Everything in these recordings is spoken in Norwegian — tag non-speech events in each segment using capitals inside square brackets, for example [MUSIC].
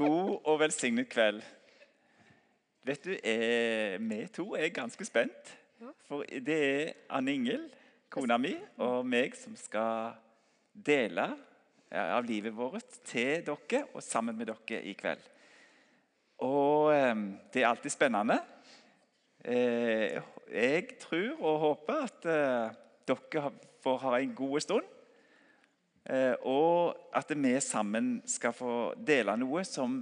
God og velsignet kveld. Vet du, eh, Vi to er ganske spent. For det er Anne Ingel, kona mi, og meg som skal dele av livet vårt til dere og sammen med dere i kveld. Og eh, det er alltid spennende. Eh, jeg tror og håper at eh, dere får ha en god stund. Eh, og at vi sammen skal få dele noe som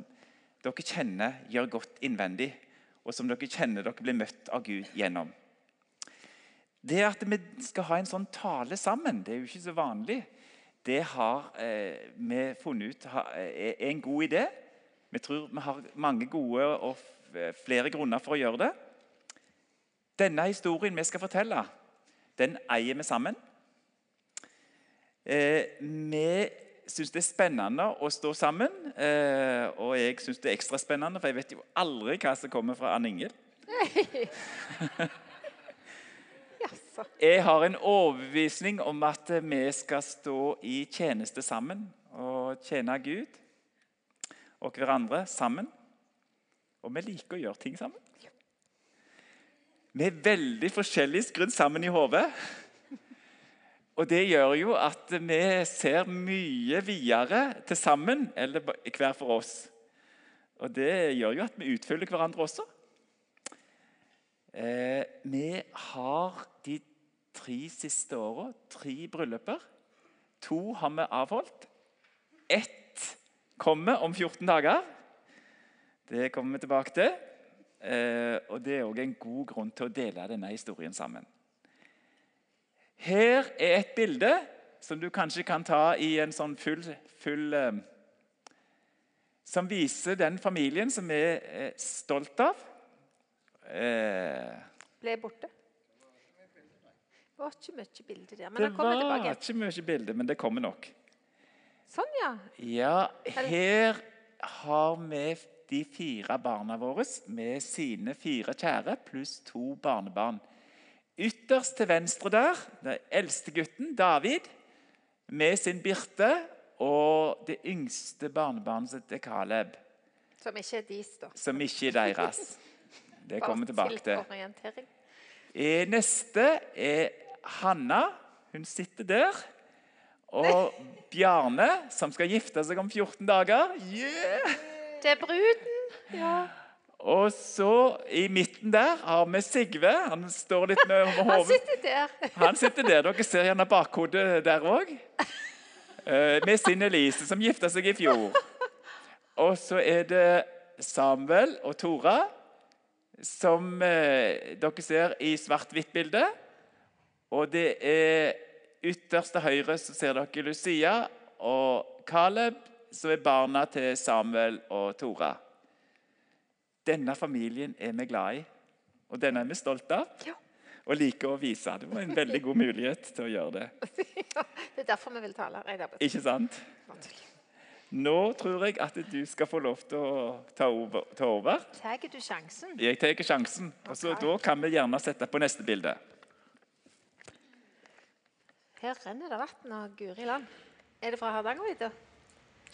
dere kjenner gjør godt innvendig, og som dere kjenner dere blir møtt av Gud gjennom. Det at vi skal ha en sånn tale sammen, det er jo ikke så vanlig. Det har eh, vi funnet ut er en god idé. Vi tror vi har mange gode og flere grunner for å gjøre det. Denne historien vi skal fortelle, den eier vi sammen. Eh, vi syns det er spennende å stå sammen, eh, og jeg syns det er ekstra spennende, for jeg vet jo aldri hva som kommer fra Ann Ingel. [LAUGHS] Jeg har en overbevisning om at vi skal stå i tjeneste sammen og tjene Gud og hverandre sammen. Og vi liker å gjøre ting sammen. Vi er veldig forskjellig skrudd sammen i hodet. Og det gjør jo at vi ser mye videre til sammen, eller hver for oss. Og det gjør jo at vi utfyller hverandre også. Eh, vi har de tre siste åra tre brylluper. To har vi avholdt. Ett kommer om 14 dager. Det kommer vi tilbake til. Eh, og Det er òg en god grunn til å dele denne historien sammen. Her er et bilde som du kanskje kan ta i en sånn full, full eh, Som viser den familien som vi er stolt av. Eh, Ble borte. Det var ikke mye bilde der, men det det var tilbake. ikke mye bilde, men det kommer nok. Sånn, ja. Ja, her har vi de fire barna våre med sine fire kjære pluss to barnebarn. Ytterst til venstre der, den eldste gutten, David, med sin Birte. Og det yngste barnebarnet sitt er Caleb, Som ikke er deres, da. som ikke er deres. [LAUGHS] Det kommer vi tilbake til. orientering. Eh, Neste er Hanna. Hun sitter der. Og [LAUGHS] Bjarne, som skal gifte seg om 14 dager. Yeah! Det er bruden. Ja. Og så i midten der har vi Sigve. Han står litt med hodet Han sitter der. Han sitter der. Dere ser gjerne bakhodet der òg. Med sin Elise, som gifta seg i fjor. Og så er det Samuel og Tora, som eh, dere ser i svart-hvitt-bildet. Og det er ytterst til høyre så ser dere Lucia og Caleb, som er barna til Samuel og Tora. Denne familien er vi glad i, og denne er vi stolte av. Ja. Og liker å vise. Det var en veldig god mulighet til å gjøre det. [LAUGHS] Det er derfor vi vil tale. Ikke sant? Nå tror jeg at du skal få lov til å ta over. Ta over. Tar du sjansen? Jeg tar sjansen. Og så. Da kan vi gjerne sette på neste bilde. Her renner det vann av guri land. Er det fra Hardangervidda?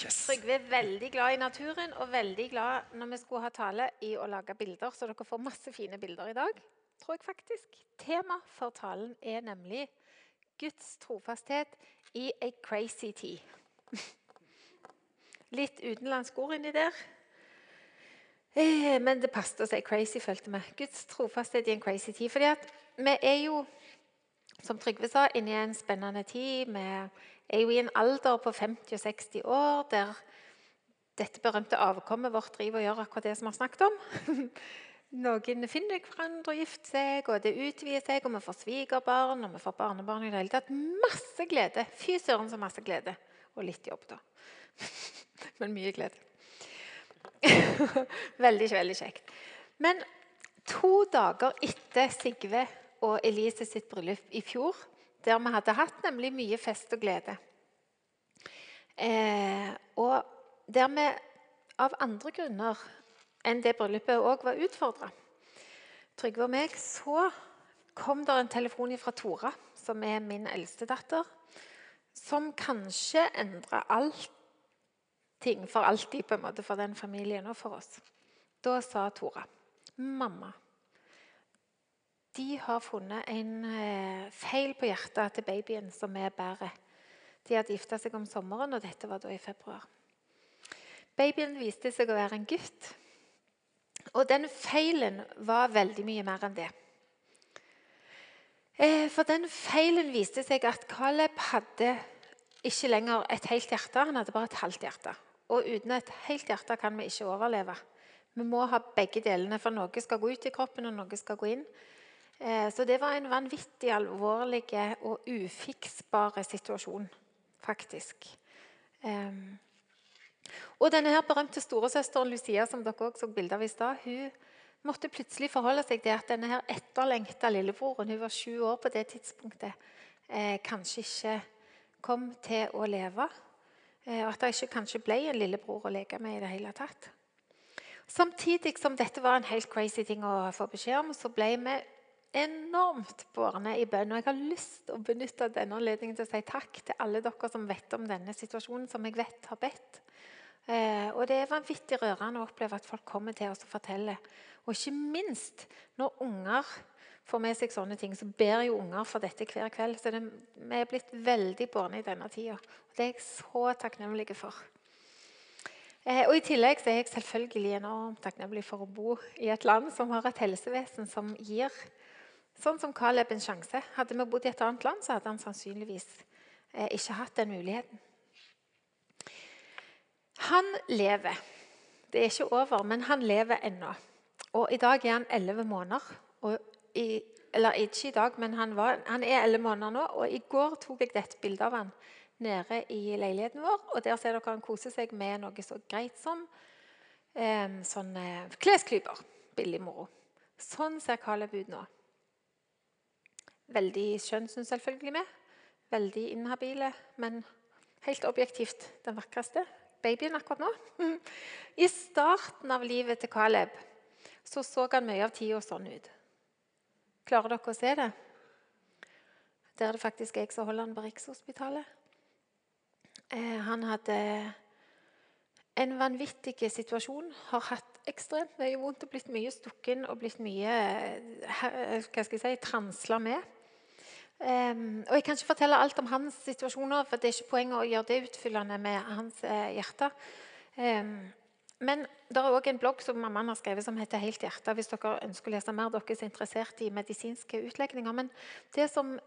Yes. Trygve er veldig glad i naturen og veldig glad når vi skulle ha tale i å lage bilder, så dere får masse fine bilder i dag. tror jeg faktisk. Tema for talen er nemlig Guds trofasthet i a crazy tid. [LAUGHS] Litt utenlandsk ord inni der. Eh, men det passet å si crazy, følte vi. Guds trofasthet i en crazy tid. Fordi at vi er jo, som Trygve sa, inne i en spennende tid. Vi er jo i en alder på 50 og 60 år der dette berømte avkommet vårt driver og gjør akkurat det som vi har snakket om. [LAUGHS] Noen finner hverandre og gifter seg, og det utvider seg, og vi får svigerbarn og vi får barnebarn. i det hele tatt. Masse glede. Fy søren så masse glede. Og litt jobb, da. [LAUGHS] Men mye glede. [LAUGHS] veldig, veldig kjekt. Men to dager etter Sigve og Elise sitt bryllup i fjor, der vi hadde hatt nemlig mye fest og glede, eh, og der vi av andre grunner enn det bryllupet òg var utfordra, Trygve og meg, så kom det en telefon fra Tora, som er min eldste datter, som kanskje endra alt ting for alltid på en måte for den familien og for oss. Da sa Tora mamma de har funnet en eh, feil på hjertet til babyen som vi bærer. De hadde gifta seg om sommeren, og dette var da i februar. Babyen viste seg å være en gutt. Og den feilen var veldig mye mer enn det. Eh, for den feilen viste seg at Caleb hadde ikke lenger et helt hjerte, han hadde bare et halvt hjerte. Og uten et helt hjerte kan vi ikke overleve. Vi må ha begge delene, for noe skal gå ut i kroppen, og noe skal gå inn. Eh, så det var en vanvittig alvorlig og ufiksbar situasjon, faktisk. Og denne her berømte storesøsteren Lucia, som dere også så bilde av i stad, hun måtte plutselig forholde seg til at denne her etterlengta lillebroren, hun var sju år på det tidspunktet, eh, kanskje ikke kom til å leve. Eh, og at det ikke kanskje ble en lillebror å leke med i det hele tatt. Samtidig som dette var en helt crazy ting å få beskjed om, så ble vi enormt bårne i bønn. Og jeg har lyst til å benytte denne anledningen til å si takk til alle dere som vet om denne situasjonen, som jeg vet har bedt. Eh, og det er vanvittig rørende å oppleve at folk kommer til oss og forteller. Og ikke minst når unger får med seg sånne ting, så ber jo unger for dette hver kveld. Så det, vi er blitt veldig bårne i denne tida. Og det er jeg så takknemlig for. Eh, og I tillegg så er jeg selvfølgelig enormt takknemlig for å bo i et land som har et helsevesen som gir sånn som Caleb en sjanse. Hadde vi bodd i et annet land, så hadde han sannsynligvis eh, ikke hatt den muligheten. Han lever. Det er ikke over, men han lever ennå. Og I dag er han elleve måneder. I, eller ikke i dag, men han, var, han er elleve måneder nå. Og I går tok jeg dette bildet av han nede i leiligheten vår. og Der ser dere han koser seg med noe så greit som eh, sånne klesklyper. Billig moro. Sånn ser Caleb ut nå. Veldig skjønn, syns selvfølgelig vi. Veldig inhabile, men helt objektivt den vakreste babyen akkurat nå. [LAUGHS] I starten av livet til Caleb så, så han mye av tida sånn ut. Klarer dere å se det? Der er det faktisk jeg som holder han på Rikshospitalet. Eh, han hadde en vanvittig situasjon. Har hatt ekstremt mye vondt og blitt mye stukken og blitt mye eh, hva skal jeg si, transla med. Um, og Jeg kan ikke fortelle alt om hans situasjoner, for det er ikke poenget å gjøre det utfyllende med hans eh, hjerte. Um, men det er òg en blogg som mammaen har skrevet som heter 'Helt hjerte'. Hvis dere ønsker å lese mer, dere er interessert i medisinske utlegninger. Men det som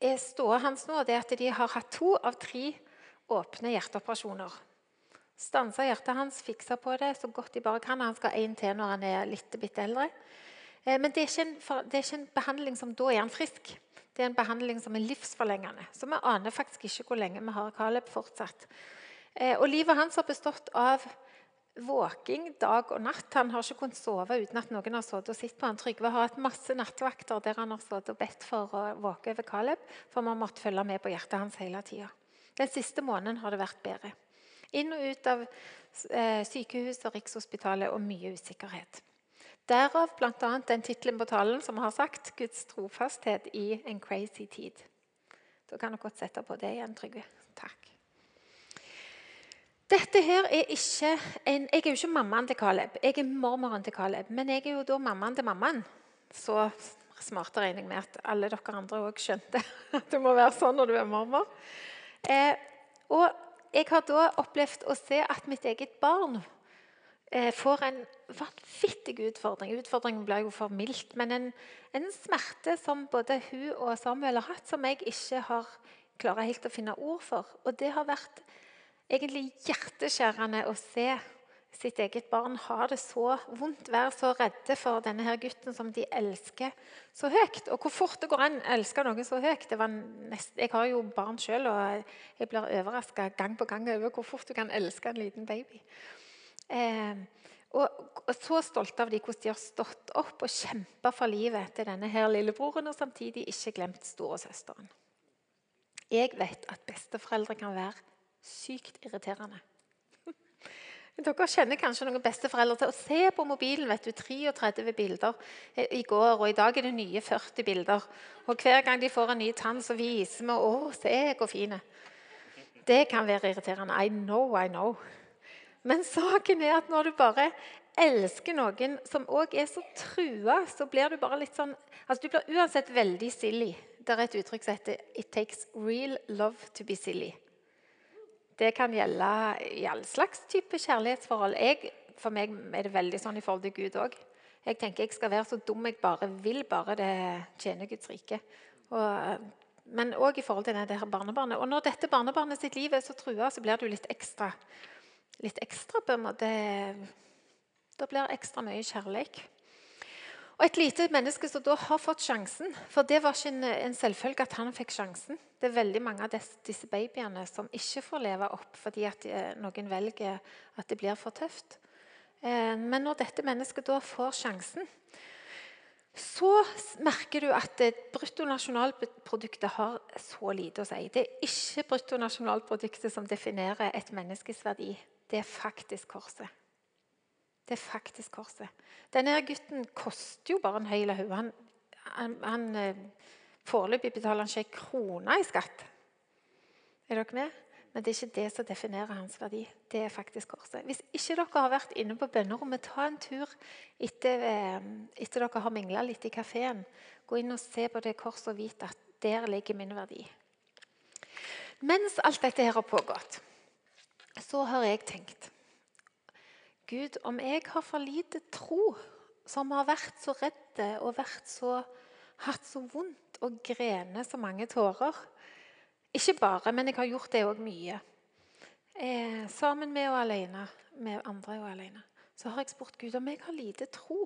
er ståa hans nå, det er at de har hatt to av tre åpne hjerteoperasjoner. Stansa hjertet hans, fiksa på det så godt de bare kan. Han skal ha én til når han er litt bitte eldre. Eh, men det er, en, det er, ikke en, behandling som da er han frisk. Det er en behandling som er livsforlengende. Så vi aner faktisk ikke hvor lenge vi har Caleb fortsatt. Eh, og livet hans har bestått av våking dag og natt. Han har ikke kunnet sove uten at noen har sittet og sett på han. Trygve har hatt masse nattvakter der han har sittet og bedt for å våke over Caleb, for vi har måttet følge med på hjertet hans hele tida. Den siste måneden har det vært bedre. Inn og ut av eh, sykehus og Rikshospitalet og mye usikkerhet. Derav bl.a. den tittelen på talen som har sagt 'Guds trofasthet i en crazy tid'. Da kan dere godt sette på det igjen, Trygve. Takk. Dette her er ikke en, Jeg er jo ikke mammaen til Caleb, jeg er mormoren til Caleb. Men jeg er jo da mammaen til mammaen. Så smarte regner jeg med at alle dere andre òg skjønte [LAUGHS] at det må være sånn når du er mormor. Eh, og jeg har da opplevd å se at mitt eget barn får en vanvittig utfordring. Utfordringen blir jo for mildt, men en, en, smerte som både hun og Samuel har hatt, som jeg ikke har klarer helt å finne ord for. Og det har vært egentlig hjerteskjærende å se sitt eget barn ha det så vondt, være så redde for denne her gutten som de elsker så høyt. Og hvor fort det går an å elske noen så høyt. Nest, jeg har jo barn sjøl, og jeg blir overraska gang på gang over hvor fort du kan elske en liten baby. Eh, og, så stolte av de hvordan de har stått opp og kjempa for livet til denne her lillebroren, og samtidig ikke glemt storesøsteren. Jeg vet at besteforeldre kan være sykt irriterende. [LAUGHS] Dere kjenner kanskje noen besteforeldre til å se på mobilen. vet du, 33 bilder i går, og i dag er det nye 40 bilder. Og Hver gang de får en ny tann, så viser vi 'Å, se hvor fine'. Det kan være irriterende. I know, I know. Men saken er at når du bare elsker noen som òg er så trua, så blir du bare litt sånn altså Du blir uansett veldig silly. Det er et uttrykk som heter 'It takes real love to be silly'. Det kan gjelde i all slags type kjærlighetsforhold. Jeg, for meg er det veldig sånn i forhold til Gud òg. Jeg tenker jeg skal være så dum jeg bare vil, bare det tjener Guds rike. Og, men òg i forhold til det her barnebarnet. Og når dette barnebarnet sitt liv er så trua, så blir du litt ekstra litt ekstra på en måte Det blir ekstra mye kjærlighet. Og et lite menneske som da har fått sjansen For det var ikke en, en selvfølge at han fikk sjansen. Det er veldig mange av disse, babyene som ikke får leve opp fordi at de, noen velger at det blir for tøft. Eh, men når dette mennesket da får sjansen, så merker du at bruttonasjonalproduktet har så lite å si. Det er ikke bruttonasjonalproduktet som definerer et menneskes verdi. Det er faktisk korset. Det er faktisk korset. Denne gutten koster jo bare en høy haug. Han, han, han, eh, Foreløpig betaler han ikke ei krone i skatt. Er dere med? Men det er ikke det som definerer hans verdi. Det er faktisk korset. Hvis ikke dere har vært inne på bønnerommet, ta en tur etter, eh, etter dere har mingla litt i kafeen. Gå inn og se på det korset og vite at der ligger min verdi. Mens alt dette her har pågått, så har jeg tenkt Gud, om jeg har for lite tro, som har vært så redde og vært så, hatt så vondt og grene så mange tårer Ikke bare, men jeg har gjort det òg mye. Eh, sammen med og alene, med andre og alene. Så har jeg spurt Gud om jeg har lite tro.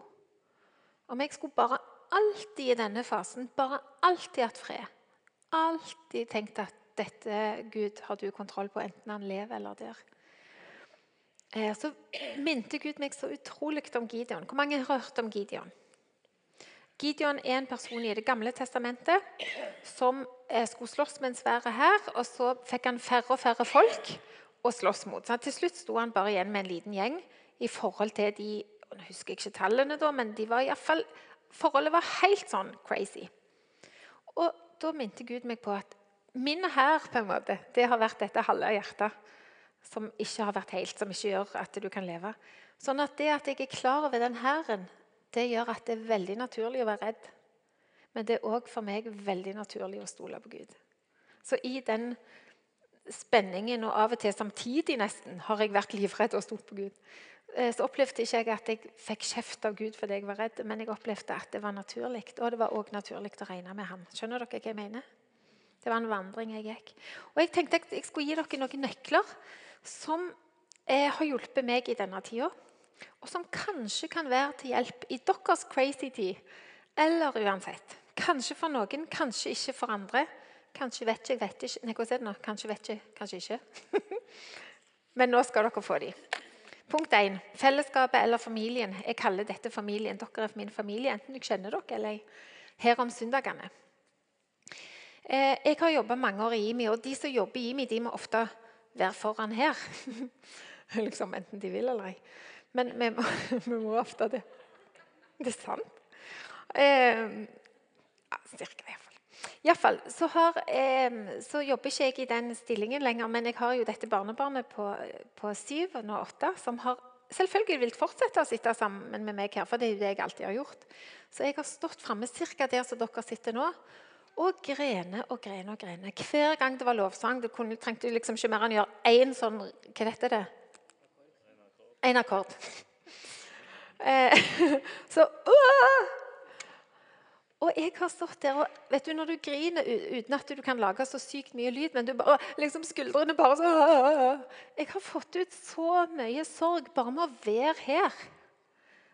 Om jeg skulle bare alltid i denne fasen bare alltid hatt fred. Alltid tenkt at dette Gud har du kontroll på, enten han lever eller dør. Eh, så minte Gud meg så utrolig om Gideon. Hvor mange har hørt om Gideon? Gideon er en person i Det gamle testamentet som eh, skulle slåss med en svær hær. Og så fikk han færre og færre folk å slåss mot. Så til slutt sto han bare igjen med en liten gjeng i forhold til de Nå husker jeg ikke tallene, da, men de var i fall, forholdet var helt sånn crazy. Og da minte Gud meg på at min her, på en måte, det har vært dette halve hjertet som ikke har vært helt, som ikke gjør at du kan leve. Sånn at det at jeg er klar over den hæren, det gjør at det er veldig naturlig å være redd. Men det er òg for meg veldig naturlig å stole på Gud. Så i den spenningen, og av og til samtidig nesten, har jeg vært livredd og stolt på Gud. Eh, så opplevde ikke jeg at jeg fikk kjeft av Gud fordi jeg var redd, men jeg opplevde at det var naturlig. Og det var òg naturlig å regne med Han. Skjønner dere hva jeg mener? Det var en vandring jeg gikk. Og jeg tenkte at jeg skulle gi dere noen nøkler som eh, har hjulpet meg i denne tida. Og som kanskje kan være til hjelp i deres crazy tid. Eller uansett. Kanskje for noen, kanskje ikke for andre. Kanskje vet ikke, vet ikke. Nei, hvordan er det nå? Kanskje vet ikke, kanskje ikke. [LAUGHS] Men nå skal dere få de. Punkt 1. Fellesskapet eller familien. Jeg kaller dette familien. Dere er min familie, enten jeg kjenner dere eller jeg her om søndagene. Eh, jeg har jobba mange år i IMI, og de som jobber i IMI, de må ofte være foran her. [LAUGHS] liksom Enten de vil eller ei. Men vi må, [LAUGHS] vi må ofte det. Det er sant. Eh, cirka, iallfall. Iallfall så, har, eh, så jobber ikke jeg i den stillingen lenger, men jeg har jo dette barnebarnet på, på syv og nå åtte som har selvfølgelig vil fortsette å sitte sammen med meg her, for det er jo det jeg alltid har gjort. Så jeg har stått framme ca. der som dere sitter nå, og grene og grene og grene. Hver gang det var lovsang det kunne, trengte du liksom ikke mer enn gjøre én sånn Hva heter det? Én akkord. Eh, [LAUGHS] så uh! Og jeg har stått der og vet du, Når du griner uten at du kan lage så sykt mye lyd, men du bare, liksom skuldrene bare så Jeg har fått ut så mye sorg bare med å være her.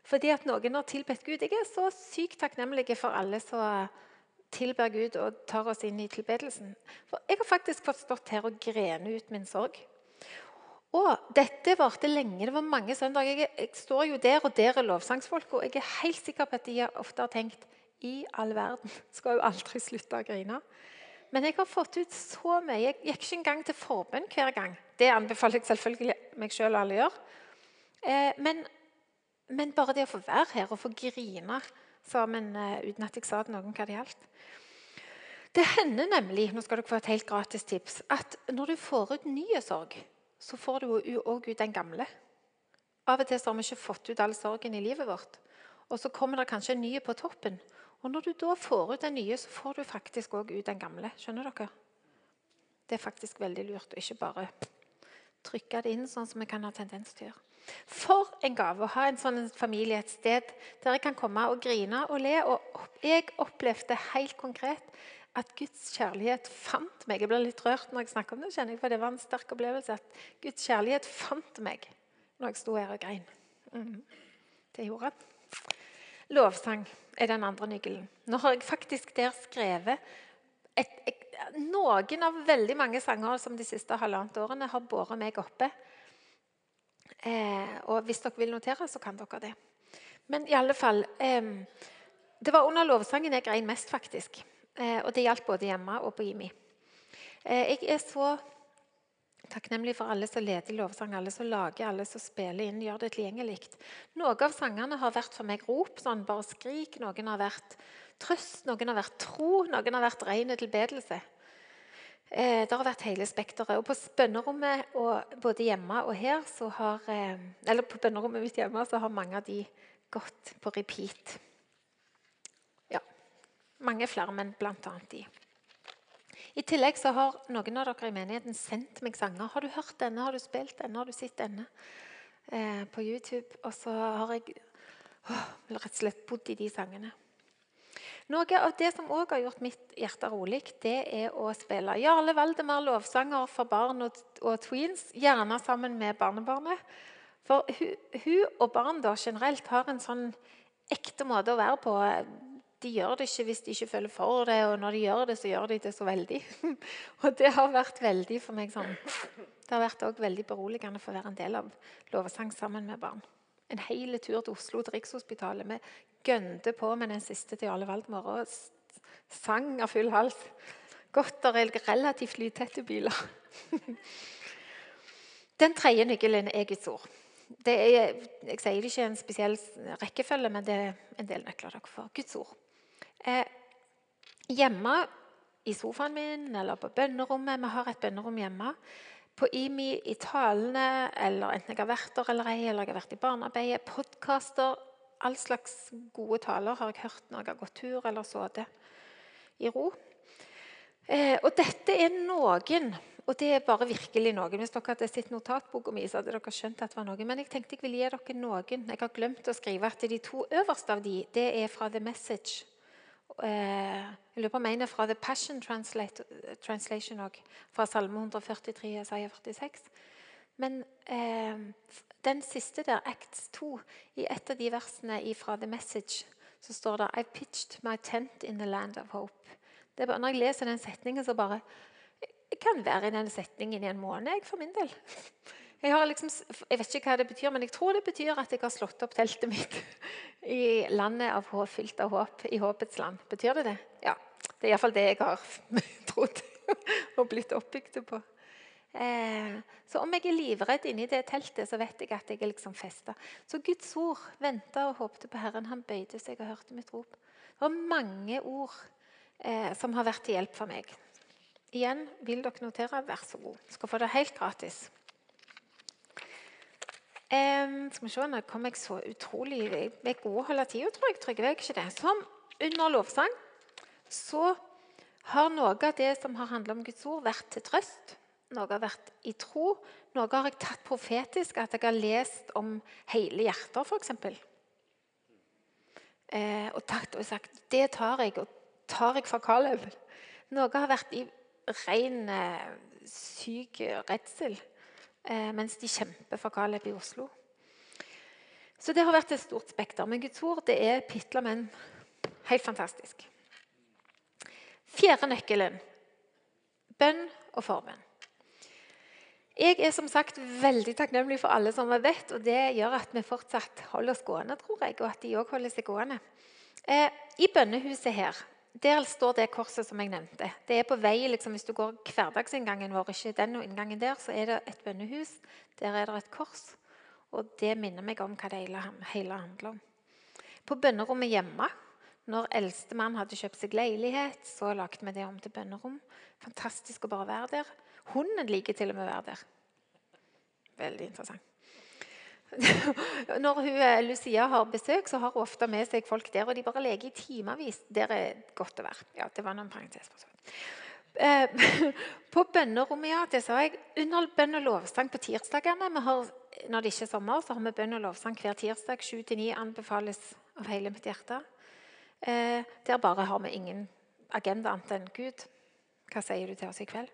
Fordi at noen har tilbedt Gud. Jeg er så sykt takknemlig for alle som tilber Gud og tar oss inn i tilbedelsen. For jeg har faktisk fått stått her og grene ut min sorg. Og dette varte lenge. Det var mange søndager. Jeg, jeg, står jo der, og der er lovsangsfolk. Og jeg er helt sikker på at de ofte har tenkt i all verden [LAUGHS] skal jo aldri slutte å grine. Men jeg har fått ut så mye. Jeg gikk ikke engang til forbønn hver gang. Det anbefaler jeg selvfølgelig meg sjøl og alle gjør. Eh, men, men, bare det å få være her og få grine sammen uh, uten at jeg sa til noen hva det gjaldt. Det hender nemlig nå skal dere få et helt gratis tips, at når du får ut nye sorg, så får du òg ut den gamle. Av og til har vi ikke fått ut all sorgen i livet vårt. Og så kommer det kanskje en ny på toppen. Og når du da får ut den nye, så får du faktisk òg ut den gamle. Skjønner dere? Det er faktisk veldig lurt å ikke bare trykke det inn sånn som vi kan ha tendens til å gjøre. For en gave å ha en sånn familie et sted der jeg kan komme og grine og le. Og jeg opplevde helt konkret at Guds kjærlighet fant meg. Jeg blir litt rørt når jeg snakker om det, kjenner jeg, for det var en sterk opplevelse. At Guds kjærlighet fant meg når jeg sto her og grein. Mm. Det gjorde han. Lovsang er den andre nøkkelen. Nå har jeg faktisk der skrevet et, et, noen av veldig mange sanger som de siste halvannet årene har båret meg oppe. Eh, og hvis dere vil notere, så kan dere det. Men i alle fall eh, Det var under lovsangen jeg grein mest, faktisk. Eh, og det gjaldt både hjemme og på IMI. Eh, jeg er så takknemlig for alle som leder lovsang, alle som lager, alle som spiller inn, gjør det tilgjengelig. Noen av sangene har vært for meg rop, sånn bare skrik. Noen har vært trøst, noen har vært tro, noen har vært ren tilbedelse. Eh, det har vært hele spekteret. Og på bønnerommet, både hjemme og her, så har eh, Eller på bønnerommet mitt hjemme så har mange av de gått på repeat. Ja. Mange flere, men blant annet de. I tillegg så har noen av dere i menigheten sendt meg sanger. 'Har du hørt denne? Har du spilt denne? Har du sett denne?' Eh, på YouTube. Og så har jeg åh, rett og slett bodd i de sangene. Noe av det som også har gjort mitt hjerte rolig, det er å spille Jarle Valdemar lovsanger for barn og, og tweens, gjerne sammen med barnebarnet. For hun, hun og barn da, generelt har en sånn ekte måte å være på. De gjør det ikke hvis de ikke føler for det, og når de gjør det, så gjør de det så veldig. [LAUGHS] og det har vært veldig for meg sånn Det har vært også veldig beroligende for å være en del av lovsang sammen med barn. En hel tur til Oslo, til Rikshospitalet. Vi gønte på med den siste til Jarle Valdemar og sang av full hals. Godt det er relativt lydtette biler. [LAUGHS] Den tredje nøkkelen er Guds ord. Er, jeg sier det ikke i en spesiell rekkefølge, men det er en del nøkler dere får. Guds ord. Eh, hjemme i sofaen min eller på bønnerommet Vi har et bønnerom hjemme på IMI, i talene, eller enten jeg har vært der eller ei, eller jeg har vært i barnearbeidet, podkaster All slags gode taler har jeg hørt når jeg har gått tur eller sittet i ro. Eh, og dette er noen, og det er bare virkelig noen. Hvis dere hadde sett notatboka mi, så hadde dere skjønt at det var noen. Men jeg tenkte jeg ville gi dere noen. Jeg har glemt å skrive at de to øverste av de, det er fra The Message Eh, jeg lurer på om en er fra The Passion Translation òg. Fra Salme 143, Isaiah 46. Men eh, den siste der, Acts 2, i et av de versene fra The Message, så står det I pitched my tent in the land of hope. Det er bare, når jeg leser den setningen, så bare Jeg kan være i den setningen i en måned, jeg, for min del. [LAUGHS] Jeg, liksom, jeg, vet ikke hva det betyr, men jeg tror det betyr at jeg har slått opp teltet mitt [LAUGHS] i landet av fylt av håp, i håpets land. Betyr det det? Ja. Det er iallfall det jeg har [LAUGHS] trodd og blitt oppbygd på. Eh, så om jeg er livredd inni det teltet, så vet jeg at jeg er liksom festa. Så Guds ord venta og håpte på Herren. Han bøyde seg og hørte mitt rop. Det var mange ord eh, som har vært til hjelp for meg. Igjen, vil dere notere, vær så god. Skal få det helt gratis. Um, skal vi se, Nå kom jeg så utrolig Jeg er god å holde tida, tror jeg. Trygve, ikke det? Som under lovsang så har noe av det som har handla om Guds ord, vært til trøst. Noe har vært i tro. Noe har jeg tatt profetisk, at jeg har lest om hele hjerter, f.eks. Eh, og tatt og sagt det tar jeg, og tar jeg fra Caleb. Noe har vært i ren eh, syk redsel eh, mens de kjemper for Caleb i Oslo. Så det har vært et stort spekter. Men Guds ord det er pitla, men helt fantastisk. Fjerde nøkkelen bønn og forbønn. Jeg er som sagt veldig takknemlig for alle som har vet, og det gjør at vi fortsatt holder oss gående, tror jeg, og at de òg holder seg gående. Eh, I bønnehuset her der står det korset som jeg nevnte. Det er på vei, liksom, Hvis du går hverdagsinngangen vår, ikke den inngangen der, så er det et bønnehus. Der er det et kors. Og det minner meg om hva det hele handler om. På bønnerommet hjemme, når eldstemann hadde kjøpt seg leilighet, så lagde vi det om til bønnerom. Fantastisk å bare være der. Hunden liker til og med å være der. Veldig interessant. Når hun, eh, Lucia har besøk, så har hun ofte med seg folk der, og de bare leker i timevis. Der er godt å være. Ja, det var noen parentes. Eh, [LAUGHS] på bønnerommet, ja, det sa jeg. Under bønn og lovsang på tirsdagene har, Når det ikke er sommer, så har vi bønn og lovsang hver tirsdag. 7-9 anbefales av hele mitt hjerte. Eh, der bare har vi ingen agenda annet enn Gud. Hva sier du til oss i kveld?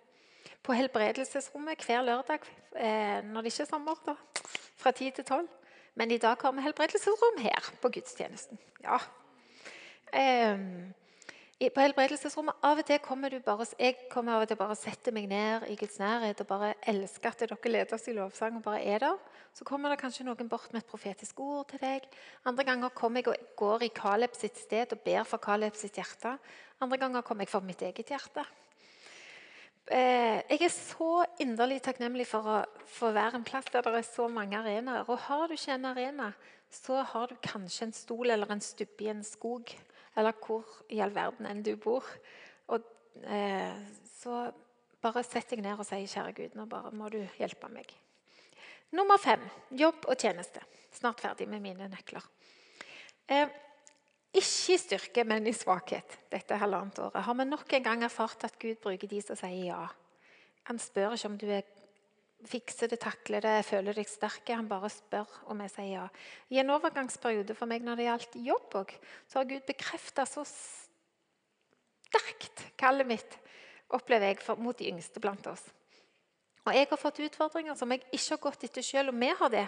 På helbredelsesrommet hver lørdag eh, når det ikke er sommer. da, Fra 10 til 12. Men i dag har vi helbredelsesrom her på gudstjenesten. Ja. Eh, på helbredelsesrommet av og til kommer du bare, jeg kommer av og til bare setter meg ned i Guds nærhet og bare elsker at dere leder oss i lovsang og bare er der. Så kommer det kanskje noen bort med et profetisk ord til deg. Andre ganger kommer jeg og går i Kaleb sitt sted og ber for Kaleb sitt hjerte. Andre ganger kommer jeg for mitt eget hjerte. Eh, jeg er så inderlig takknemlig for å, få være en plass der det er så mange arenaer. Og har du ikke en arena, så har du kanskje en stol eller en stubbe i en skog. Eller hvor i all verden enn du bor. Og, eh, så bare sett deg ned og si 'Kjære Gud, nå bare må du hjelpe meg'. Nummer fem jobb og tjeneste. Snart ferdig med mine nøkler. Eh, ikke i styrke, men i svakhet dette halvannet året har vi nok en gang erfart at Gud bruker de som sier ja. Han spør ikke om du er fikser det, takler det, føler deg sterk. Han bare spør om jeg sier ja. I en overgangsperiode for meg når det gjaldt jobb, òg, så har Gud bekrefta så sterkt kallet mitt, opplever jeg, mot de yngste blant oss. Og jeg har fått utfordringer som jeg ikke har gått etter sjøl, og vi har det.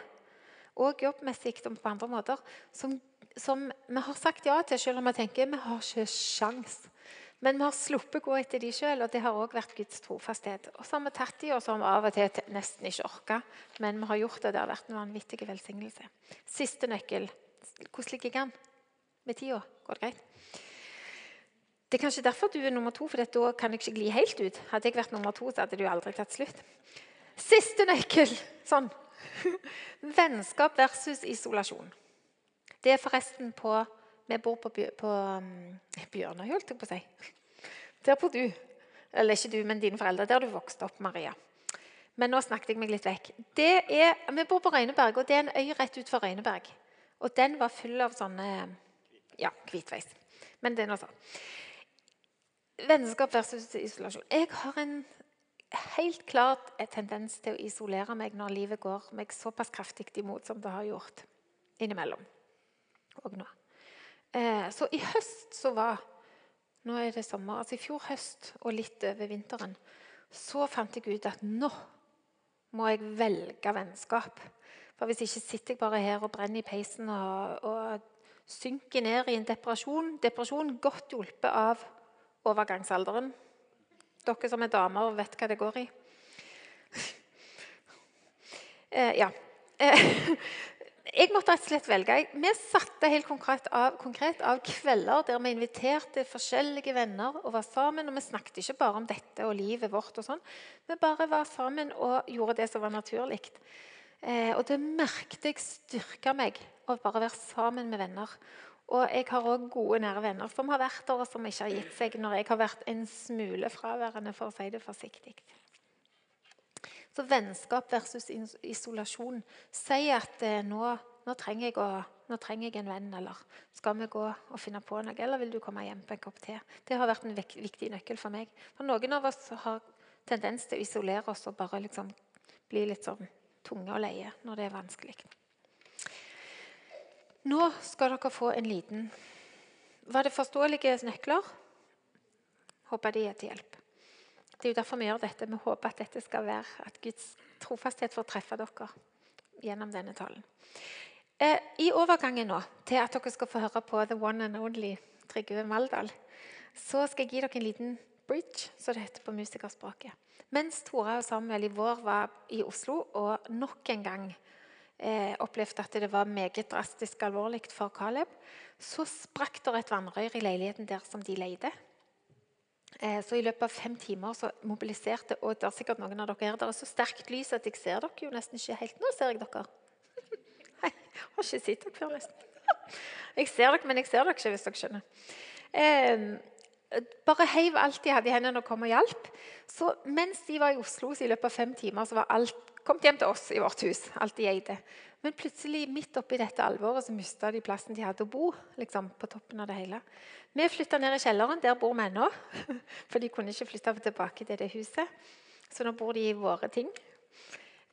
Og jobbmessig og på andre måter. Som som vi har sagt ja til, selv om vi tenker vi har ikke sjans. Men vi har sluppet gå etter de sjøl, og det har òg vært Guds trofasthet. Og så har vi tatt de, og så har vi av og til nesten ikke orka, men vi har gjort det. Det har vært en vanvittig velsignelse. Siste nøkkel. Hvordan ligger jeg an med tida? Går det greit? Det er kanskje derfor du er nummer to, for da kan jeg ikke gli helt ut. Hadde jeg vært nummer to, så hadde jo aldri tatt slutt. Siste nøkkel. Sånn. [LAUGHS] Vennskap versus isolasjon. Det er forresten på Vi bor på, på um, [LAUGHS] Bjørnøy, holdt jeg på å si. Der bor du. Eller ikke du, men dine foreldre. Der du vokste opp, Maria. Men nå snakket jeg meg litt vekk. Er, vi bor på Røyneberg, og det er en øy rett utenfor Røyneberg. Og den var full av sånne Ja, hvitveis. Men det er nå sånn. Vennskap versus isolasjon. Jeg har en helt klart en tendens til å isolere meg når livet går meg såpass kraftig imot som det har gjort innimellom Og nå. Eh, så i høst så var Nå er det sommer. altså I fjor høst og litt over vinteren så fant jeg ut at nå må jeg velge vennskap. For hvis ikke sitter jeg bare her og brenner i peisen og, og synker ned i en depresjon. Depresjon godt hjulpet av overgangsalderen. Dere som er damer, vet hva det går i. [LAUGHS] eh, ja. Eh, [LAUGHS] jeg måtte rett og slett velge. Vi satte helt konkret av, konkret av, kvelder der vi inviterte forskjellige venner og var sammen. Og vi snakket ikke bare om dette og livet vårt. og sånn. Vi bare var sammen og gjorde det som var naturlig. Eh, og det merket jeg styrka meg å bare være sammen med venner. Og jeg har òg gode, nære venner som har vært der, og som ikke har gitt seg når jeg har vært en smule fraværende, for å si det forsiktig. Så vennskap versus isolasjon sier at eh, nå, nå, trenger å, nå, trenger jeg en venn, eller skal vi gå og finne på noe, eller vil du komme hjem på en kopp te? Det har vært en viktig nøkkel for meg. For Noen av oss har tendens til å isolere oss og bare liksom bli litt sånn tunge og leie når det er vanskelig. Nå skal dere få en liten Var det forståelige nøkler? Håper de er til hjelp. Det er jo derfor vi gjør dette. Vi håper at dette skal være at Guds trofasthet får treffe dere gjennom denne talen. Eh, I overgangen nå til at dere skal få høre på The One and Only Trygve Maldal, så skal jeg gi dere en liten bridge, som det heter på musikerspråket. Mens Tora og Samuel i vår var i Oslo og nok en gang eh, opplevde at det var meget drastisk alvorlig for Caleb, så sprakk det et vannrør i leiligheten der som de leide. Eh, så I løpet av fem timer så mobiliserte og det er sikkert noen av dere her, det er så sterkt lys at jeg ser dere jo nesten ikke helt. Nå ser jeg dere. [LAUGHS] Nei, jeg har ikke sett dere før, nesten. [LAUGHS] Jeg ser dere, men jeg ser dere ikke, hvis dere skjønner. Eh, bare heiv alt de hadde i hendene og kom og hjalp. Så mens de var i Oslo så i løpet av fem timer så var alt kommet hjem til oss i vårt hus. alt de eide. Men plutselig, midt oppi dette alvoret, så mista de plassen de hadde å bo. liksom, på toppen av det hele. Vi flytta ned i kjelleren. Der bor vi ennå. [LAUGHS] For de kunne ikke flytte tilbake til det huset. Så nå bor de i våre ting.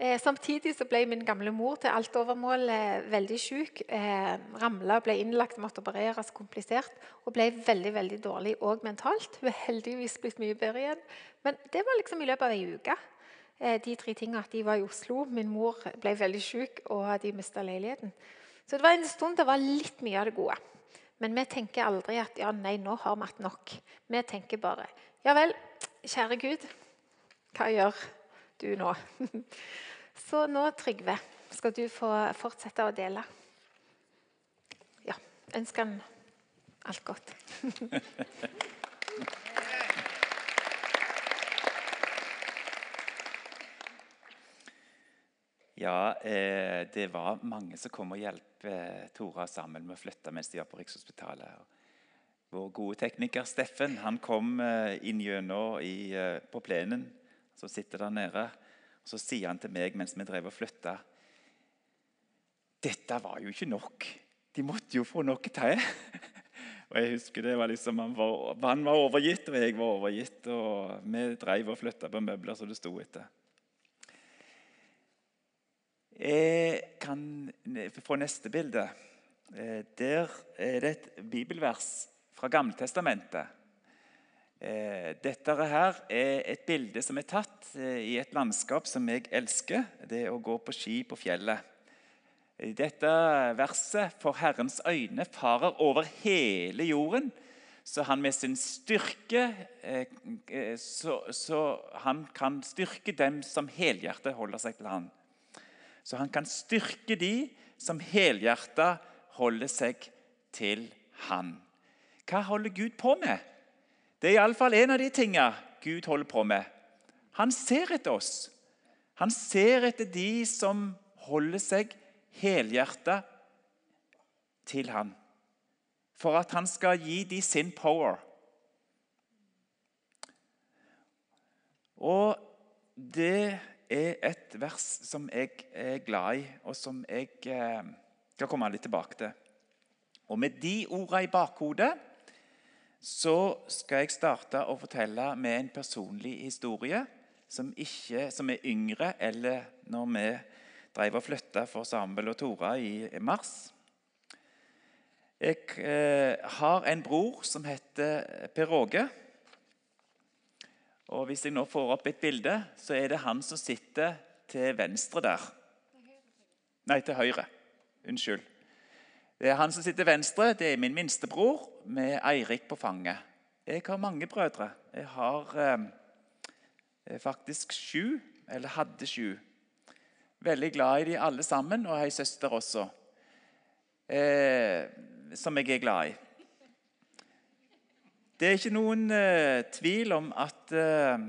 Eh, samtidig så ble min gamle mor til alt overmål eh, veldig syk. Eh, Ramla, ble innlagt, måtte opereres, komplisert. Og ble veldig veldig dårlig òg mentalt. Hun er heldigvis blitt mye bedre igjen. Men det var liksom i løpet av ei uke. Eh, de tre tingene de var i Oslo, min mor ble veldig syk, og de mista leiligheten. Så det var en stund det var litt mye av det gode. Men vi tenker aldri at ja, nei, nå har vi hatt nok. Vi tenker bare ja vel, kjære Gud, hva gjør du nå? [LAUGHS] Så nå, Trygve, skal du få fortsette å dele. Ja, ønsker han alt godt. [LAUGHS] Ja, eh, det var mange som kom og hjalp eh, Tora sammen med å flytte mens de var på Rikshospitalet. Vår gode tekniker Steffen han kom eh, inn gjennom eh, på plenen, som sitter der nede. Og Så sier han til meg mens vi drev og flytta Dette var jo ikke nok. De måtte jo få noe til. [LAUGHS] og jeg husker det var liksom, Han var, han var overgitt, og jeg var overgitt. Og vi drev og flytta på møbler som det sto etter. Jeg kan få neste bilde. Eh, der er det et bibelvers fra Gammeltestamentet. Eh, dette her er et bilde som er tatt eh, i et landskap som jeg elsker. Det er å gå på ski på fjellet. Dette verset For Herrens øyne farer over hele jorden, så han med sin styrke så, så han kan styrke dem som helhjertet holder seg til han. Så han kan styrke de som helhjertet holder seg til han. Hva holder Gud på med? Det er iallfall en av de tingene Gud holder på med. Han ser etter oss. Han ser etter de som holder seg helhjerta til han. For at han skal gi de sin power. Og det er et vers som jeg er glad i, og som jeg eh, skal komme litt tilbake til. Og med de ordene i bakhodet så skal jeg starte å fortelle med en personlig historie som, ikke, som er yngre eller når vi drev og flytta for Samuel og Tora i mars. Jeg eh, har en bror som heter Per Åge. Og Hvis jeg nå får opp et bilde, så er det han som sitter til venstre der. Nei, til høyre. Unnskyld. Det er Han som sitter venstre, det er min minstebror med Eirik på fanget. Jeg har mange brødre. Jeg har eh, faktisk sju, eller hadde sju. Veldig glad i de alle sammen, og ei søster også, eh, som jeg er glad i. Det er ikke noen eh, tvil om at eh,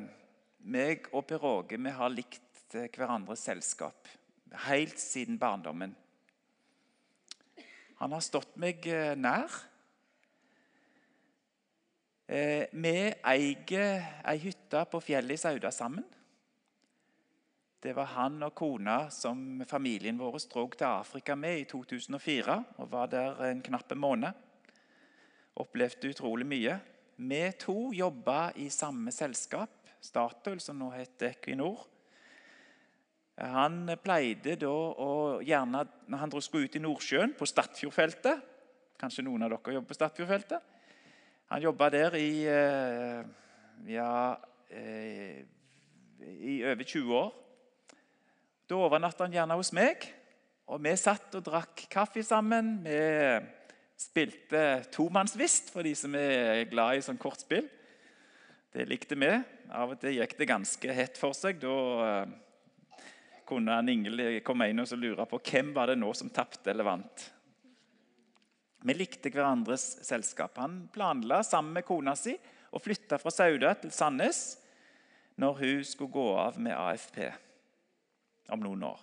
meg og Per Åge vi har likt eh, hverandres selskap helt siden barndommen. Han har stått meg eh, nær. Eh, vi eier ei hytte på fjellet i Sauda sammen. Det var han og kona som familien vår drog til Afrika med i 2004. og Var der en knapp måned. Opplevde utrolig mye. Vi to jobba i samme selskap, Statoil, som nå heter Equinor. Han pleide da å gjerne, Når han skulle ut i Nordsjøen, på Stadfjordfeltet Kanskje noen av dere jobber på Stadfjordfeltet? Han jobba der i eh, ja, eh, i over 20 år. Da overnatta han gjerne hos meg, og vi satt og drakk kaffe sammen. Vi spilte tomannsvist for de som er glad i sånn kortspill. Det likte vi. Av og til gikk det ganske hett for seg. Da eh, kunne han Ingel komme inn og lure på hvem var det nå som tapte eller vant. Vi likte hverandres selskap. Han planla sammen med kona si å flytte fra Sauda til Sandnes når hun skulle gå av med AFP om noen år.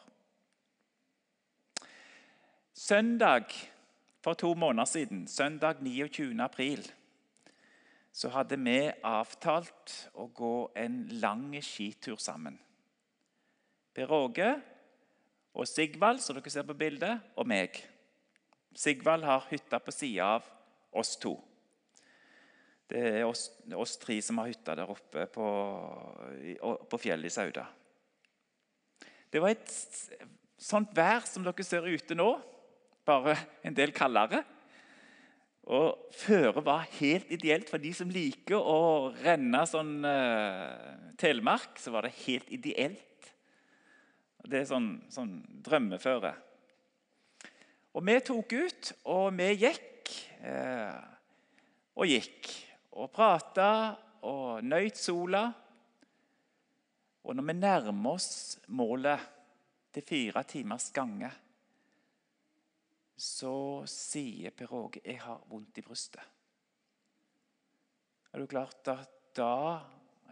Søndag for to måneder siden, søndag 29. april, så hadde vi avtalt å gå en lang skitur sammen. Per Åge og Sigvald, som dere ser på bildet, og meg. Sigvald har hytta på sida av oss to. Det er oss, oss, tre som har hytta der oppe på, på fjellet i Sauda. Det var et sånt vær som dere ser ute nå, bare en del kaldere. Og føre var helt ideelt for de som liker å renne sånn uh, telemark. Så var det helt ideelt. Det er sånn, sånn drømmeføre. Og vi tok ut, og vi gikk uh, og gikk. Og prata og nøyt sola. Og når vi nærmer oss målet til fire timers gange så sier Per Åge 'Jeg har vondt i brystet'. Er du klart at da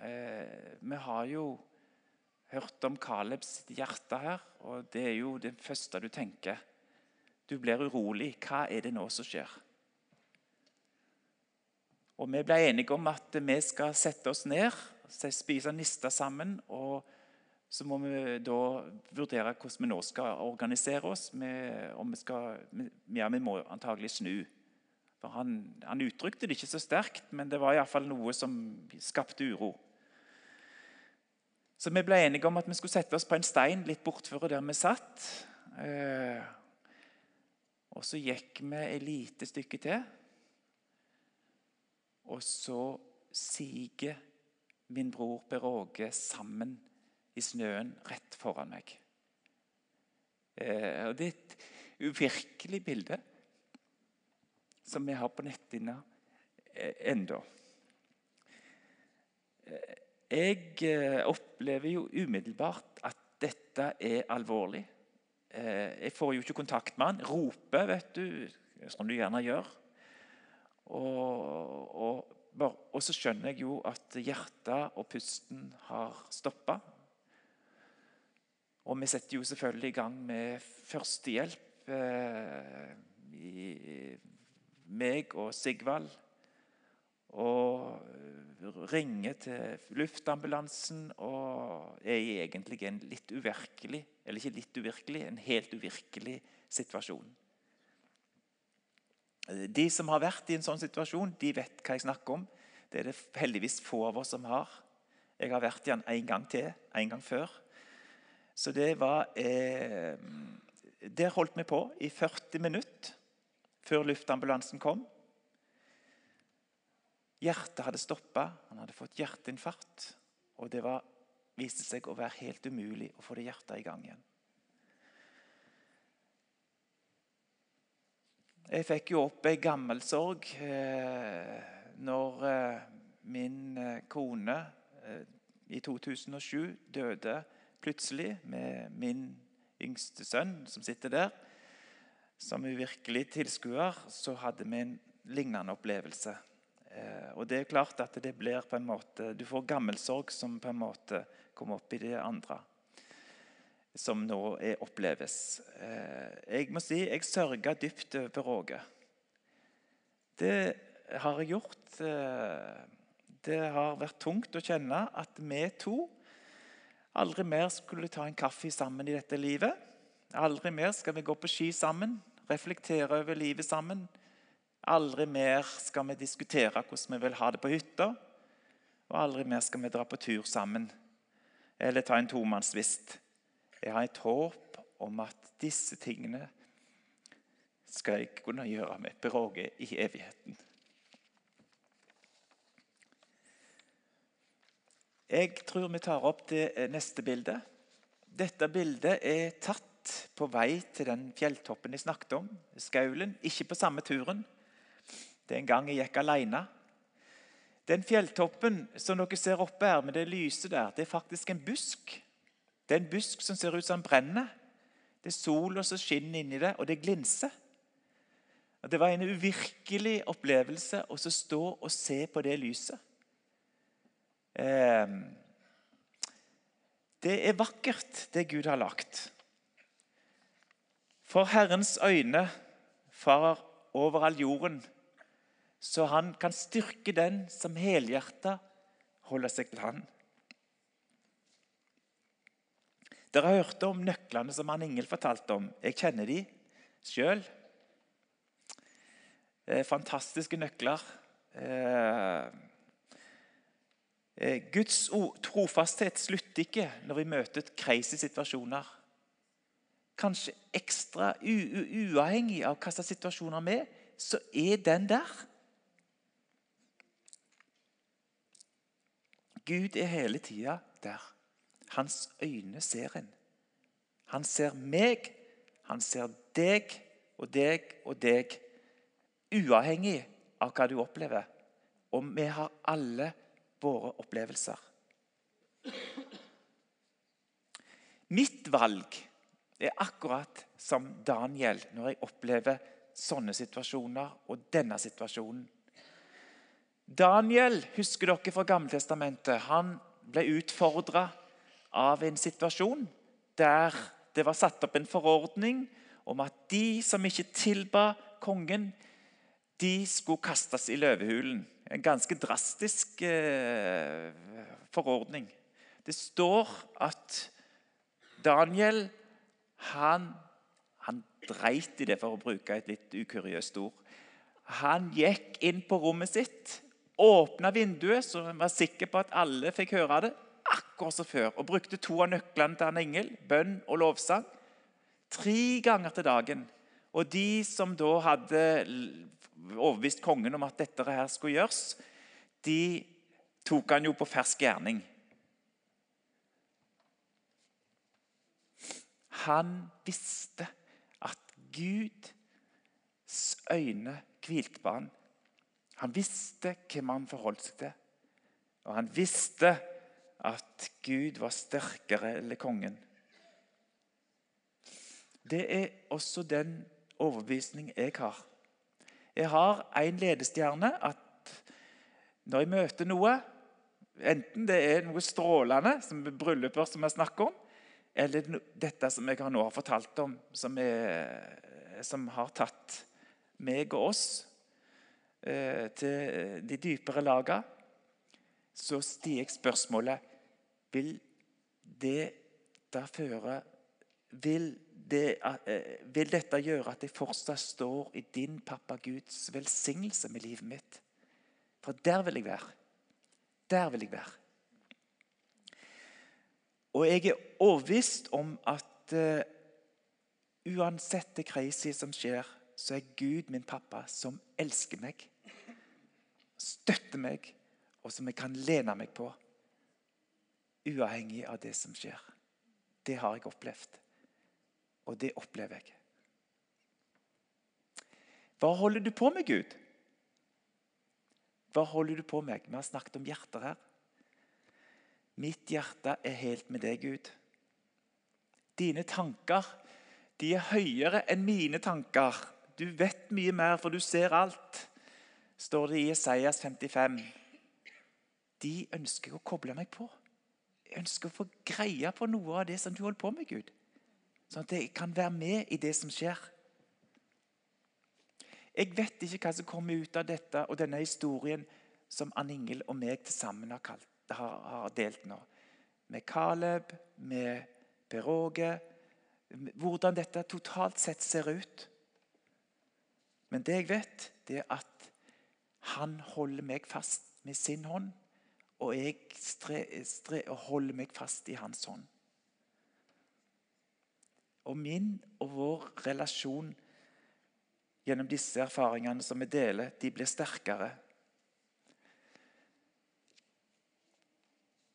eh, Vi har jo hørt om Kalebs hjerte her, og det er jo det første du tenker. Du blir urolig. Hva er det nå som skjer? Og Vi ble enige om at vi skal sette oss ned, spise nista sammen og så må vi da vurdere hvordan vi nå skal organisere oss. Med, om vi, skal, ja, vi må antagelig snu. For han, han, uttrykte det ikke så sterkt, men det var iallfall noe som skapte uro. Så vi ble enige om at vi skulle sette oss på en stein litt bortfor der vi satt. Eh, og så gikk vi et lite stykke til. Og så siger min bror Per Åge sammen i snøen rett foran meg. Eh, og Det er et uvirkelig bilde som vi har på netthinna eh, ennå. Eh, jeg eh, opplever jo umiddelbart at dette er alvorlig. Jeg får jo ikke kontakt med han. Roper, vet du, som du gjerne gjør. Og, og, og så skjønner jeg jo at hjertet og pusten har stoppa. Og vi setter jo selvfølgelig i gang med førstehjelp. Eh, meg og Sigvald. Og ringer til luftambulansen og er egentlig en litt uvirkelig Eller ikke litt uvirkelig, en helt uvirkelig situasjon. De som har vært i en sånn situasjon, de vet hva jeg snakker om. Det er det heldigvis få av oss som har. Jeg har vært i den en gang til, en gang før. Så det var eh, Der holdt vi på i 40 minutter før luftambulansen kom. Hjertet hadde stoppa, han hadde fått hjerteinfarkt. Og det var, viste seg å være helt umulig å få det hjertet i gang igjen. Jeg fikk jo opp ei gammel sorg eh, når eh, min eh, kone eh, i 2007 døde plutselig med min yngste sønn som sitter der. Som uvirkelig tilskuer så hadde vi en lignende opplevelse. Eh, og det er klart at det blir på en måte, Du får gammelsorg som på en måte kommer opp i det andre. Som nå er oppleves. Eh, jeg må si jeg sørga dypt over Åge. Det har jeg gjort. Eh, det har vært tungt å kjenne at vi to aldri mer skulle ta en kaffe sammen i dette livet. Aldri mer skal vi gå på ski sammen, reflektere over livet sammen. Aldri mer skal vi diskutere hvordan vi vil ha det på hytta. Og aldri mer skal vi dra på tur sammen eller ta en tomannsvist. Jeg har et håp om at disse tingene skal jeg kunne gjøre med Per Åge i evigheten. Jeg tror vi tar opp det eh, neste bildet. Dette bildet er tatt på vei til den fjelltoppen jeg snakket om, Skaulen. Ikke på samme turen. Det er en gang jeg gikk alene. Den fjelltoppen som dere ser oppe her med det lyset der, det er faktisk en busk. Det er en busk som ser ut som den brenner. Det er sola som skinner inni det, og det glinser. Og det var en uvirkelig opplevelse å stå og se på det lyset. Ehm, det er vakkert, det Gud har lagt. For Herrens øyne farer over all jorden, så han kan styrke den som helhjerta holder seg til Han. Dere har hørt om nøklene som han Ingel fortalte om. Jeg kjenner de sjøl. Eh, fantastiske nøkler. Eh, Guds trofasthet slutter ikke når vi møter crazy situasjoner. Kanskje ekstra uavhengig av hva slags situasjoner vi er, så er den der. Gud er hele tida der. Hans øyne ser en. Han ser meg, han ser deg og deg og deg, uavhengig av hva du opplever. Og vi har alle våre opplevelser. Mitt valg er akkurat som Daniel når jeg opplever sånne situasjoner og denne situasjonen. Daniel husker dere fra Gammeltestamentet. Han ble utfordra av en situasjon der det var satt opp en forordning om at de som ikke tilba kongen, de skulle kastes i løvehulen. En ganske drastisk eh, forordning. Det står at Daniel han, han dreit i det, for å bruke et litt ukuriøst ord. Han gikk inn på rommet sitt, åpna vinduet, så han var sikker på at alle fikk høre det akkurat som før og brukte to av nøklene til en engel, bønn og lovsang, tre ganger til dagen. Og de som da hadde overbevist kongen om at dette her skulle gjøres, de tok han jo på fersk gjerning. Han visste at Guds øyne hvilte på han. Han visste hvem han forholdt seg til. Og han visste at Gud var sterkere eller kongen. Det er også den overbevisning jeg har. Jeg har en ledestjerne at når jeg møter noe, enten det er noe strålende, som brylluper som jeg snakker om, eller dette som jeg nå har fortalt om, som, er, som har tatt meg og oss eh, til de dypere lagene, så stiger spørsmålet vil det da føre vil, det, eh, vil dette gjøre at jeg fortsatt står i din pappa Guds velsignelse med livet mitt? For der vil jeg være. Der vil jeg være. Og jeg er overbevist om at uh, uansett det crazy som skjer, så er Gud min pappa som elsker meg, støtter meg, og som jeg kan lene meg på uavhengig av det som skjer. Det har jeg opplevd, og det opplever jeg. Hva holder du på med, Gud? Hva holder du på med? Vi har snakket om hjerter her. Mitt hjerte er helt med deg, Gud. Dine tanker de er høyere enn mine tanker. Du vet mye mer, for du ser alt, står det i Isaias 55. De ønsker jeg å koble meg på. Jeg ønsker å få greie på noe av det som du holder på med, Gud. Sånn at jeg kan være med i det som skjer. Jeg vet ikke hva som kommer ut av dette og denne historien som Ann Ingel og meg til sammen har, har, har delt nå. Med Caleb, med Per Åge. Hvordan dette totalt sett ser ut. Men det jeg vet, det er at han holder meg fast med sin hånd og jeg stre, stre, holder meg fast i hans hånd. Og min og vår relasjon gjennom disse erfaringene som vi deler, de blir sterkere.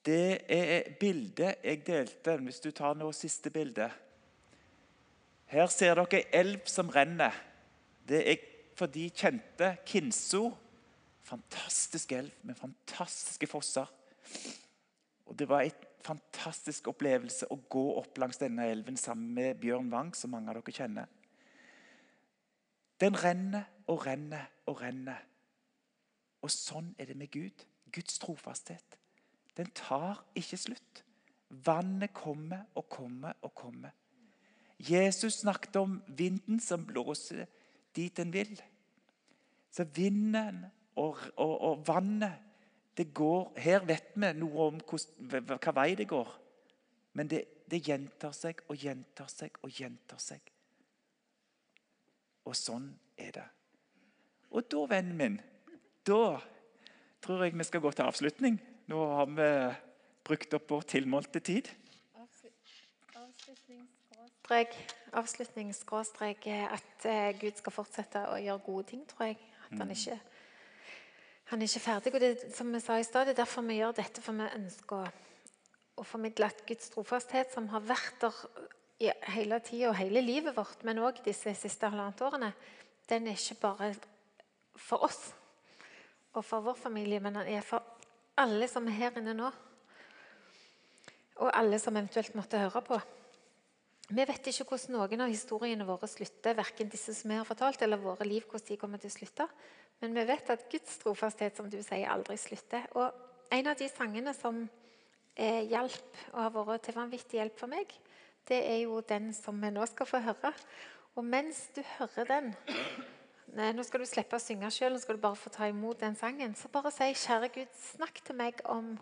Det er bildet jeg delte, hvis du tar nå siste bilde. Her ser dere ei elv som renner. Det er for de kjente Kinso fantastisk elv med fantastiske fosser. Og Det var en fantastisk opplevelse å gå opp langs denne elven sammen med Bjørn Wang, som mange av dere kjenner. Den renner og renner og renner. Og sånn er det med Gud. Guds trofasthet. Den tar ikke slutt. Vannet kommer og kommer og kommer. Jesus snakket om vinden som blåser dit den vil. Så vinden og, og, og vannet går, Her vet vi noe om hva vei det går. Men det, det gjentar seg og gjentar seg og gjentar seg. Og sånn er det. Og da, vennen min, da tror jeg vi skal gå til avslutning. Nå har vi brukt opp vår tilmålte tid. Avslutning skråstrek at eh, Gud skal fortsette å gjøre gode ting, tror jeg. At han ikke, han er ikke ferdig. Og det, som vi sa i stad, det er derfor vi gjør dette, for vi ønsker å, formidle at Guds trofasthet, som har vært der hele tida og hele livet vårt, men òg disse siste halvannet årene, den er ikke bare for oss og for vår familie, men den er for alle som er her inne nå. Og alle som eventuelt måtte høre på. Vi vet ikke hvordan noen av historiene våre slutter, verken disse som vi har fortalt, eller våre liv, hvordan de kommer til å slutte. Men vi vet at Guds trofasthet som du sier, aldri slutter. Og en av de sangene som eh, hjalp og har vært til vanvittig hjelp for meg, det er jo den som vi nå skal få høre. Og mens du hører den Nå skal du slippe å synge sjøl, nå skal du bare få ta imot den sangen. Så bare si, kjære Gud, snakk til meg om,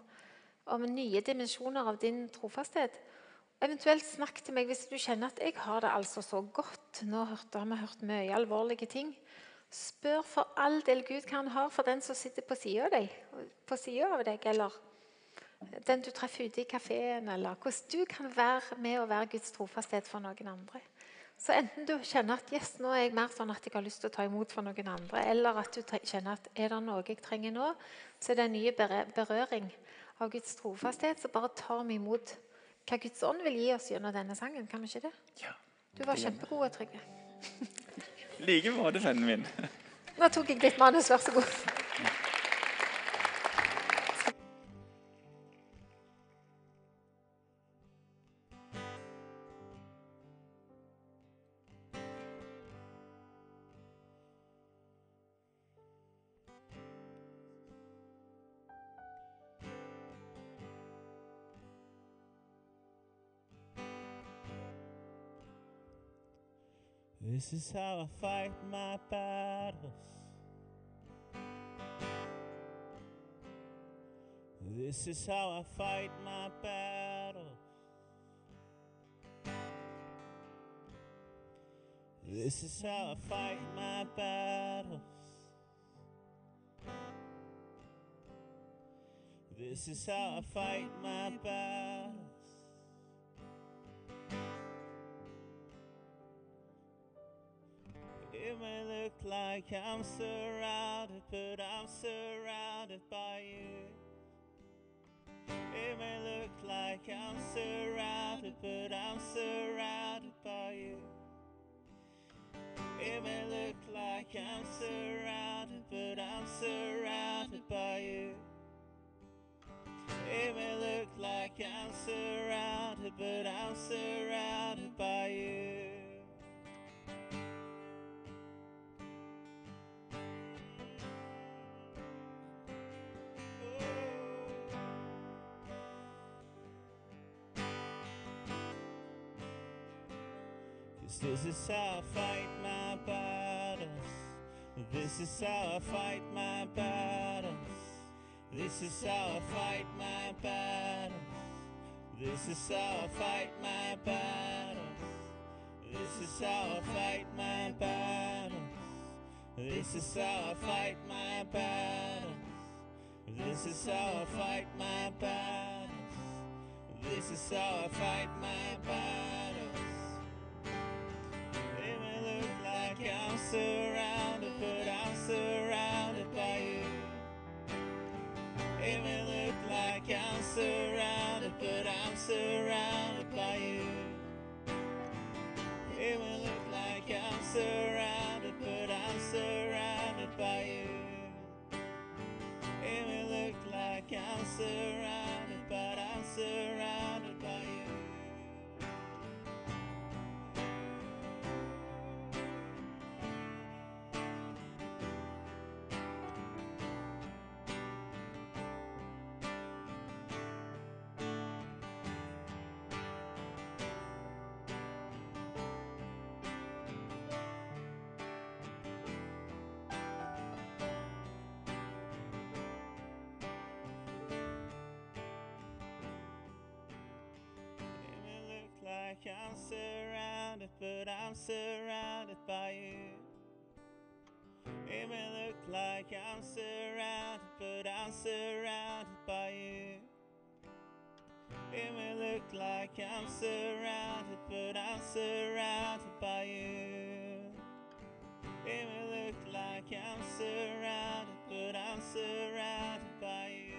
om nye dimensjoner av din trofasthet. Eventuelt snakk til meg hvis du kjenner at jeg har det altså så godt. Nå har vi hørt mye alvorlige ting. Spør for all del Gud hva han har for den som sitter på sida av deg, på av deg, eller den du treffer ute i kafeen, eller hvordan du kan være med å være Guds trofasthet for noen andre. Så enten du kjenner at yes, nå er jeg mer sånn at jeg har lyst til å ta imot for noen andre, eller at du kjenner at er det noe jeg trenger nå, så er det en ny berøring av Guds trofasthet. Så bare tar vi imot hva Guds ånd vil gi oss gjennom denne sangen. Kan vi ikke det? Ja. Du var kjempegod, Trygve. [LAUGHS] like måte, vennen min. Nå tok jeg litt manus, vær så god. This is how I fight my battles. This is how I fight my battles. This is how I fight my battles. This is how I fight my battles. Look like I'm surrounded, but I'm surrounded by you. It may look like I'm surrounded, but I'm surrounded by you. It may look like I'm surrounded, but I'm surrounded by you. It may look like I'm surrounded, but I'm surrounded by you. This is how I fight my battles. This is how I fight my battles. This is how I fight my battles. This is how I fight my battles. This is how I fight my battles. This is how I fight my battles. This is how I fight my battles. This is how I fight my battles. Surrounded, but I'm surrounded by you. It may look like I'm surrounded, but I'm surrounded by you. It may look like I'm surrounded, but I'm surrounded by you. It may look like I'm surrounded, but I'm surrounded like I'm surrounded, but I'm surrounded by you. It may look like I'm surrounded, but I'm surrounded by you. It may look like I'm surrounded, but I'm surrounded by you. It may look like I'm surrounded, but I'm surrounded by you.